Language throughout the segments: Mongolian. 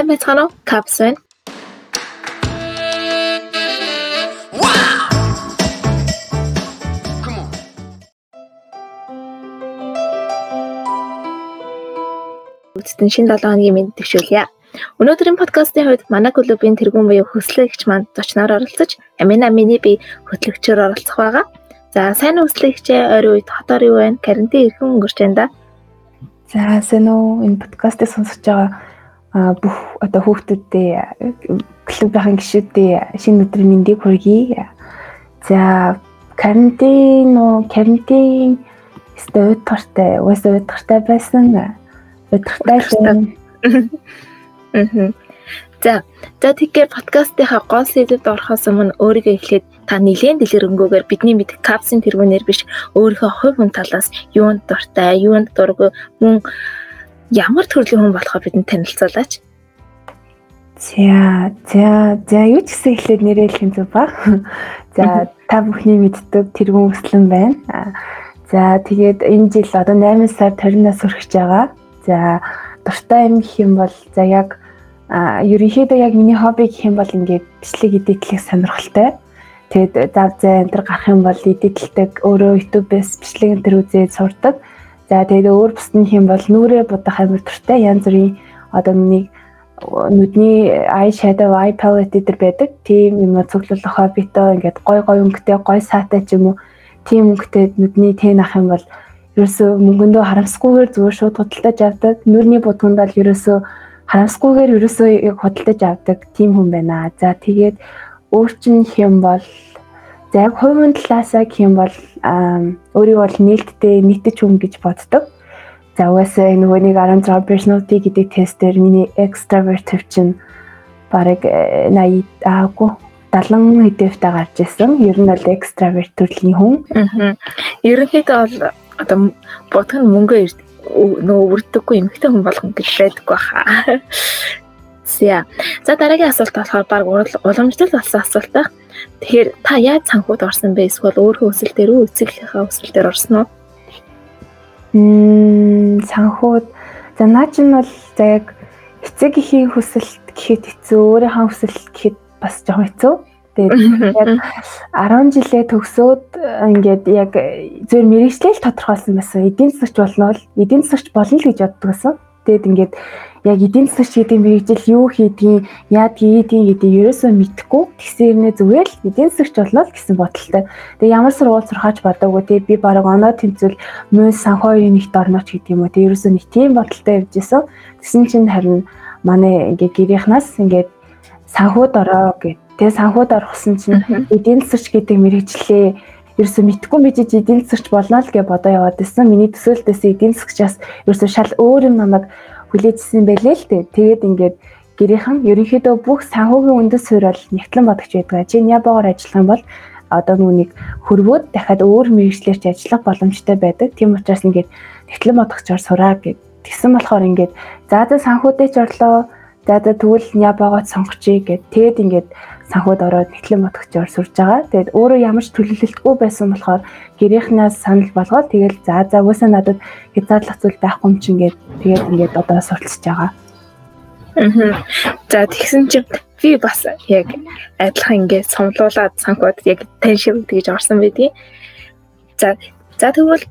Сайн байцгаана уу? Caps байна. Үзтэн шин 7 хоногийн мэд төвшүүлье. Өнөөдрийн подкастын хувьд манай клубын тэргүүн буюу хөслөгч манд зочноор оролцож Амина миний би хөтлөгчөөр оролцох байгаа. За сайн үслэгчээ ойрын үед хотоор юу байна? Карантин ирхэн өнгөрч байна да. За сайн уу энэ подкастыг сонсож байгаа бүх одоо хүүхдүүдээ клубийн гишүүдээ шинэ өдрийн мэндийг хүргэе. За карантин уу карантин өстой удгартай уус удгартай байсан. Удгартай байсан. За за тэгэхээр подкастынхаа гол сэдвэд орохоос өмнө өөрийгөө эхлээд та нэлээд дэлгэрэнгүйгээр бидний мэд капсын тэргүүнээр биш өөрийнхөө хувь хүн талаас юунд дуртай, юунд дургүй мөн ямар төрлийн хүн болохоо бидэнд танилцуулаач. За за за юу ч гэсэн эхлээд нэрээ хэлэх юм зүг ба. За та бүхний мэддэг тэргүүн өслөн байна. За тэгээд энэ жил одоо 8 сар 20-наас хүрэх байгаа. За дуртай юм гэх юм бол за яг ерөнхийдөө яг миний хобби гэх юм бол ингээд бичлэг эдитлэх сонирхолтой. Тэгээд зав зай энэ төр гарах юм бол эдитлдэг өөрөө YouTube-ээс бичлэг энэ төр үзээд сурдаг. За тэгээд өөр бусны хэм бол нүрээ будах амар туртай янз бүрийн одоо нэг нүдний eye shadow eye palette гэдэг байдаг. Тийм юм цуглуулах хоббитоо ингээд гой гой өнгөтэй гой саатай ч юм уу тийм өнгөтэй нүдний тэн ах юм бол ерөөсөө мөнгөндөө харамсгүйгээр зүгээр шууд худалдаж авдаг. Нүрний будганд бол ерөөсөө харамсгүйгээр ерөөсөө яг худалдаж авдаг тийм хүн байна. За тэгээд өөр чинь хэм бол За яг хувийн талаасаа гэх юм бол өөрийгөө бол нээлттэй нийтж хүн гэж боддог. За угаасаа нөгөө нэг 16 personality гэдэг тестээр миний extrovertive чинь бараг 80 аагүй 70 хэдээвтэй гарч ирсэн. Ер нь бол extrovert төрлийн хүн. Аа. Ерөнхийдөө бол одоо бодох нь мөнгө нөгөө үрддэггүй эмэгтэй хүн болгон гэж байдаггүй хаа. За. За дараагийн асуулт болохоор баг уламжлал болсон асуулт байх. Тэгэхээр та яаж санхуд орсон бэ? Эсвэл өөрөө өсөл дээр үү, эцэгийнхээ өсөл дээр орсон уу? Мм санхуд за наач нь бол за яг эцэгхийн хүсэлт гэхэд хэцүү, өөрийнхөө хүсэлт гэхэд бас жоохон хэцүү. Тэгээд яг 10 жилээ төгсөөд ингээд яг зөв мэрэгчлэл тодорхойлсон байсан. Эдийн засагч болно бол эдийн засагч болно л гэж боддог байсан. Тэгээд ингээд яг эдийн засагч гэдэг мэрэгжил юу хийдгийг, яадгийг гэдгийг ерөөсөө мэдэхгүй. Тэгсэрнээ зүгээр л эдийн засагч болно л гэсэн бодолтой. Тэгээ ямар сургууль сурхаач бодоогүй тий би баг оноо тэмцэл мөн санхүүгийн нэгт орнооч гэдэг юм уу. Тэгээ ерөөсөө нэг тийм бодолтой явж исэн. Тэгсэн чинь харин манай ингээ гэрийнхнаас ингээд санхүүд ороо гэд. Тэгээ санхүүд орохсон чинь эдийн засагч гэдэг мэрэгчлээ ерөөсөө мэдхгүй мэдээж эдийн засагч болно л гэж бодоо яваад байсан. Миний төсөөлтөөс эдийн засагчаас ерөөсөө шал өөр юм намайг хүлээжсэн байлээ л дээ. Тэгээд ингээд гэрийнхэн ерөнхийдөө бүх санхүүгийн үндэс суурь нэгтлэн бодогч байдаг. Чи нябагаар ажиллах юм бол одоо нүунийг хөрвөөд дахиад өөр мэрэгчлэрч ажиллах боломжтой байдаг. Тийм учраас ингээд нэгтлэн бодогчоор сураа гэд. Тэгсэн болохоор ингээд за за санхүүдээ ч орлоо. За за тэгвэл нябагаад сонгочихъя гэд. Тэгэд ингээд санхуд ороод нэтлэн мотгочоор сурж байгаа. Тэгээд өөрөө ямар ч төлөвлөлтгүй байсан болохоор гэрийнхнээс санал болгоод тэгэл за за уусаа надад хязгаарлах зүйл байхгүй юм чинь гээд тэгээд ингээд одоо сурталчж байгаа. Аа. За тэгсэн чинь би бас яг адилхан ингээд сомлуулаад санхуд яг тань шиг тэгж орсон байдгийг. За за тэгвэл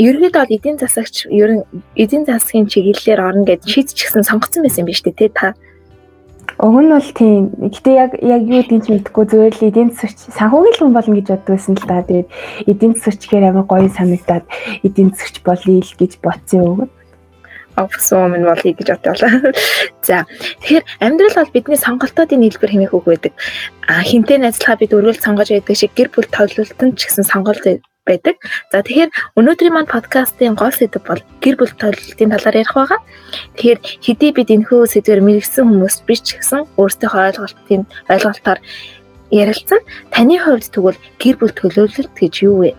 ерөнхийдөө бол эдийн засагч ерөн эдийн засгийн чиглэлээр орно гэж шийдчихсэн сонгоцсон байсан юм биш үү те та Уг нь бол тийм. Гэтэ яг яг юу гэдгийг ч мэдэхгүй зүгээр л эдийн засагч санхүүгийн хүн болно гэж боддог байсан л да. Тэгээд эдийн засагч гэхээр амар гоё санагдаад эдийн засагч болъё л гэж бодсон юм. Авсан минь болъё гэж бодлоо. За тэгэхээр амьдрал бол бидний сонголтуудын нийлбэр хэмээх үг байдаг. А хинтээ найзлахаа бид өргөл сонгож байдаг шиг гэр бүл тоглолтон ч гэсэн сонголт байдаг. За тэгэхээр өнөөдрийн маань подкастын гол сэдэв бол гэр бүл төлөлтийн талаар ярих байгаа. Тэгэхээр хэдий бид энэхүү сэдвээр мэрэгсэн хүмүүс биш ч гэсэн өөрсдийнхөө ойлголтын ойлголтоор ярилцсан. Таны хувьд тэгвэл гэр бүл төлөвлөлт гэж юу вэ?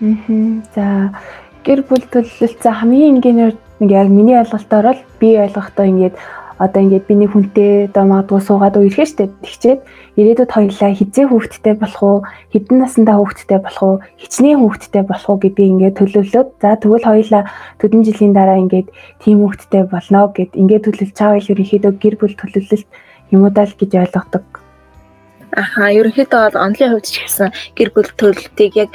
Аа. За гэр бүл төлөвлөлт за хамгийн энгийнээр яг миний ойлголтоор л би ойлгохдоо ингээд одоо ингээд би нэг хүнтэй одоо магадгүй суугаад үерхээ штэ тэгчээд ирээдүйд хоёлаа хизээ хүүхэдтэй болох уу хэдэн наснда хүүхэдтэй болох уу хичнээн хүүхэдтэй болох уу гэдгийг ингээд төлөвлөөд за тэгвэл хоёлаа төдөн жилийн дараа ингээд тийм хүүхэдтэй болно гэд ингээд төлөвлөж чаавал ерөнхийдөө гэр бүл төлөвлөлт юмудаа л гэж ойлгодог Аха, ерөнхийдөө бол онлын хувьд ч гэсэн гэр бүл төлөлтийг яг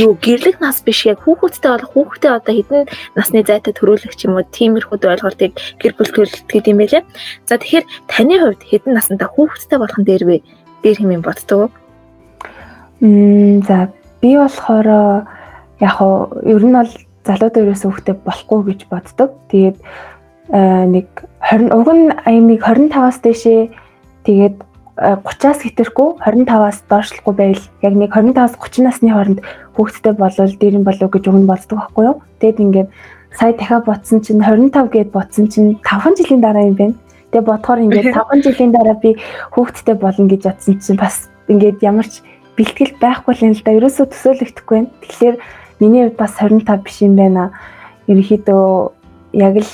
юу гэрлэх нас биш яг хүүхэдтэй болох хүүхдээ одоо хэдэн насны зайтай төрүүлэх ч юм уу тиймэрхүүд ойлголтыг гэр бүл төлөлт гэдэг юм байлээ. За тэгэхээр таны хувьд хэдэн настай хүүхэдтэй болох нь дээр вэ? Дээр хэмээн боддог уу? Мм за би болохоор яг хоо ер нь бол залуудаа ерөөсөө хүүхдээ болохгүй гэж боддог. Тэгээд нэг 20 уг нь аймаг 25-аас дэшээ тэгээд 30-аас хэтэрхгүй 25-аас доошлохгүй байвал яг нэг 25-аас 30 насны хооронд хүүхэдтэй болвол дэрэн болов гэж өгн болцдог байхгүй юу. Тэгэд ингээд сая дахиад ботсон чинь 25 гээд ботсон чинь 5 жилийн дараа юм байна. Тэгээ бодохоор ингээд 5 жилийн дараа би хүүхэдтэй болно гэж бодсон чинь бас ингээд ямар ч бэлтгэл байхгүй юм л да. Ерөөсөө төсөөлөгдөхгүй байна. Тэгэхээр миний хувьд бас 25 биш юм байна. Ерөнхийдөө яг л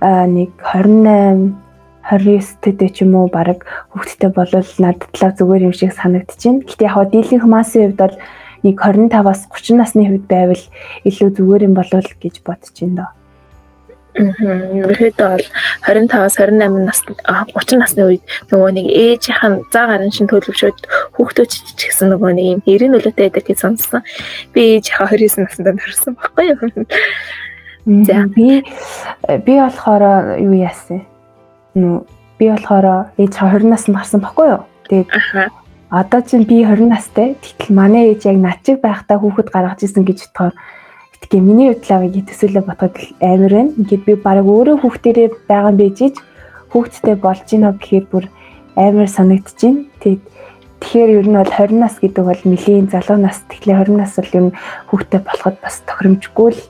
нэг 28 29 төдөө ч юм уу баг хүүхдтэй болвол надад талаа зүгээр юм шиг санагдчихэв. Гэтэ яг хаа дийлэнх массын хувьд бол нэг 25-аас 30 насны хувьд байвал илүү зүгээр юм болов гэж бодож байна доо. Мм. Ерөөдөө бол 25-аас 28 нас 30 насны үед нөгөө нэг ээжийнхэн заа гарын шин төлөвшөөд хүүхдүүд ч гэсэн нөгөө нэг юм эрен нөлөөтэй байдаг гэж сонссон. Би ээжийнхээ 29 наснда нарсан байхгүй юу? За би би болохоор юу яасан? Нүү би болохоор ээж 20 наснд гарсан баггүй юу. Тэгээд одоо чинь би 20 настай. Тэгтэл манай ээж яг над чиг байхдаа хүүхэд гаргаж исэн гэж бодохоор тэгээ миний хувьдлаа яг төсөөлө бодоход амар байна. Ингээд би баг өөрөө хүүхдэрээ байгаа юм бийж хүүхдтэй болж гинэ гэхээр бүр амар санагдчихээн. Тэгээд тэгэхээр ер нь бол 20 нас гэдэг бол нэлийн залуу нас. Тэгэхээр 20 нас бол ер нь хүүхдтэй болоход бас тохиромжгүй л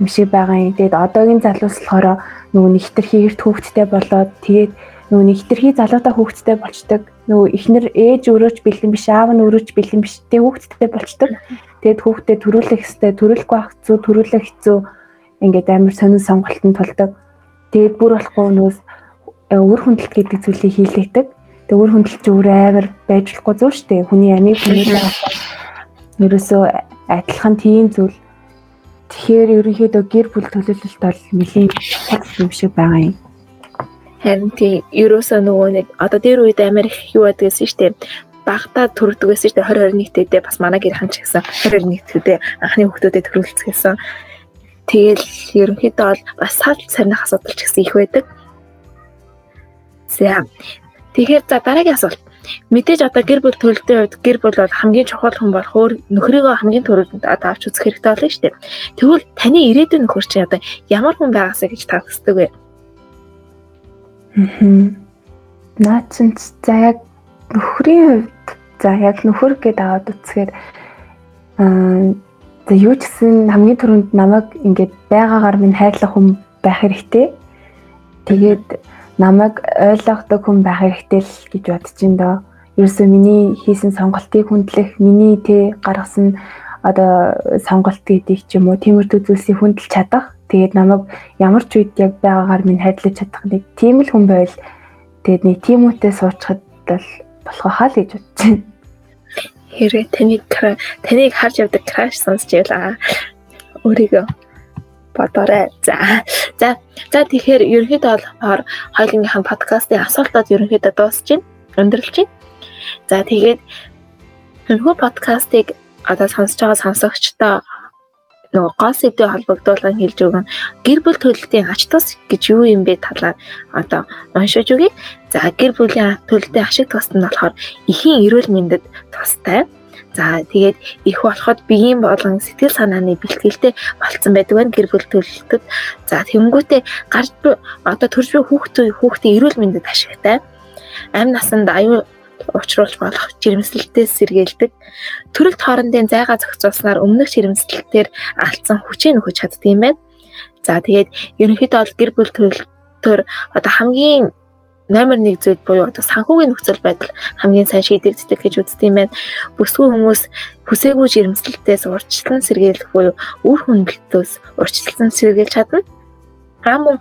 юм шиг байгаа юм. Тэгээд одоогийн залуус болохоор нөгөө нэг хитрхи эрт хүүхэдтэй болоод тэгээд нөгөө нэг хитрхи залуутай хүүхэдтэй болчдөг. Нөгөө ихнэр ээж өрөөч бэлэн биш, аав нь өрөөч бэлэн биш. Тэгээд хүүхэдтэй болчдөг. Тэгээд хүүхдээ төрүүлэх хэвээр төрүүлэхгүй байх хэцүү, төрүүлэх хэцүү ингээд амар сонин сонголтод тулдаг. Тэгээд бүр болохгүй нөөс өр хүндлэлт гэдэг зүйлийг хийлээдэг. Тэгээд өр хүндлэлт чи өөр амар байж болохгүй зөө штэ. Хүний амийг хүний ерөөсөө адилхан тийм зүйл Тэгэхээр ерөнхийдөө гэр бүл төлөвлөлт бол нэлийн юм шиг байгаа юм. Харин тий ерөөсөө нөгөө нэг одоо дээр үед амар их юу байдаг гэсэн штеп багтаа төрдөг гэсэн чинь 2021 тэдээ бас манай гэрхэн ч гэсэн 2021 тэдээ анхны хүүхдүүдэд төрүүлсэн. Тэгэл ерөнхийдөө бол бас сал сарных асуудал ч гэсэн их байдаг. За. Тэгэхээр за дараагийн асуулт. Мэдээж одоо гэр бүл төлөлтийн хувьд гэр бүл бол хамгийн чухал хүн болох өөр нөхрийгөө хамгийн түрүүнд одоо авч үзэх хэрэгтэй болно шүү дээ. Тэгвэл таны ирээдүйн нөхөр чинь одоо ямар хүн байгаасаа гэж та хүсдэг вэ? Наа чинь за яг нөхрийн хувьд за яг нөхөр гэдээ аваад үзэхээр аа за юу ч гэсэн хамгийн түрүүнд намайг ингээд байгаагаар минь хайрлах хүн байх хэрэгтэй. Тэгээд mm -hmm намайг ойлгодог хүн байх хэрэгтэй л гэж бодож байна доо. Ерөөсөө миний хийсэн сонголтыг хүндлэх, миний тэ гаргасан одоо сонголт гэдэг ч юм уу тиймэрхүү зүйлсийг хүндэлж чадах. Тэгээд намайг ямар ч үед яг байгаагаар минь хайрлаж чадах нэг тийм л хүн байл. Тэгээд нэг тийм үедээ суучхад бол болох хаа л гэж бодож байна. Хэрэг таныг таныг харж явдаг краш сонсч явлаа. Өөрийгөө бодоорой. За. За. За тэгэхээр ерөнхийдөө болохоор хоёулынхаа подкастын асуултууд ерөнхийдөө дуусч байна. Өндөрлж байна. За тэгээд өнөхөр подкастыг одоо сонсож байгаа сонсогчдоо нөгөө гол сэдвээ холбогдуулан хэлж өгөн гэр бүл төлөлтийн ач тус гэж юу юм бэ талаар одоо уншиж өгье. За гэр бүлийн төлөлтийн ашиг тус нь болохоор эхийн эрүүл мэндэд тустай За тэгээд их болоход биеийн болон сэтгэл санааны бэлтгэлтэй болцсон байдаг байна гэр бүл төлөлтөд. За тэнгүүтээ гарч одоо төрж буй хүүхдийн хүүхдийн эрүүл мэндэд ашигтай. Амь насанд аюу учруулж болох жирэмслэлтээс сэргийлдэг. Төрөлт хоорондын зайгаа зохицуулснаар өмнөх жирэмслэлтээр алдсан хүчээ нөхөж чаддаг юм байна. За тэгээд ерөнхийдөө бол гэр бүл төлөлтөөр одоо хамгийн номер 1 зүйл буюу одоо санхүүгийн нөхцөл байдал хамгийн сайн шийдэгддэг гэж үздэг юм байна. Бүсгүй хүмүүс хүсээгүй жирэмслэлтээс урьдчилан сэргийлэх буюу үр хөндлөлтөөс урьдчилан сэргийлж чадна. Мөн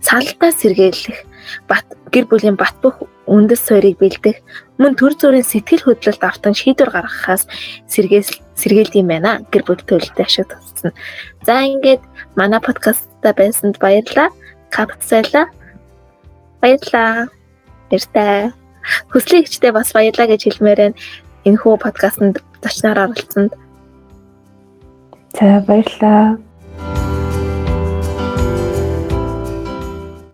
салалтаа сэргийлэх бат гэр бүлийн бат бөх үндэс суурийг бэлдэх мөн төр зүрийн сэтгэл хөдлөлт автан шийдвэр гаргахаас сэргээс сэргээлт юм байна. Гэр бүл төлөлтөй ашиг тусна. За ингээд манай подкастта байсанд баярлалаа. Капцайла. Баярлалаа. Баяртай. Хүслийн хчтэй бас баярлалаа гэж хэлмээр байна. Энэ хүү подкастт зочноор оролцсонд За баярлалаа.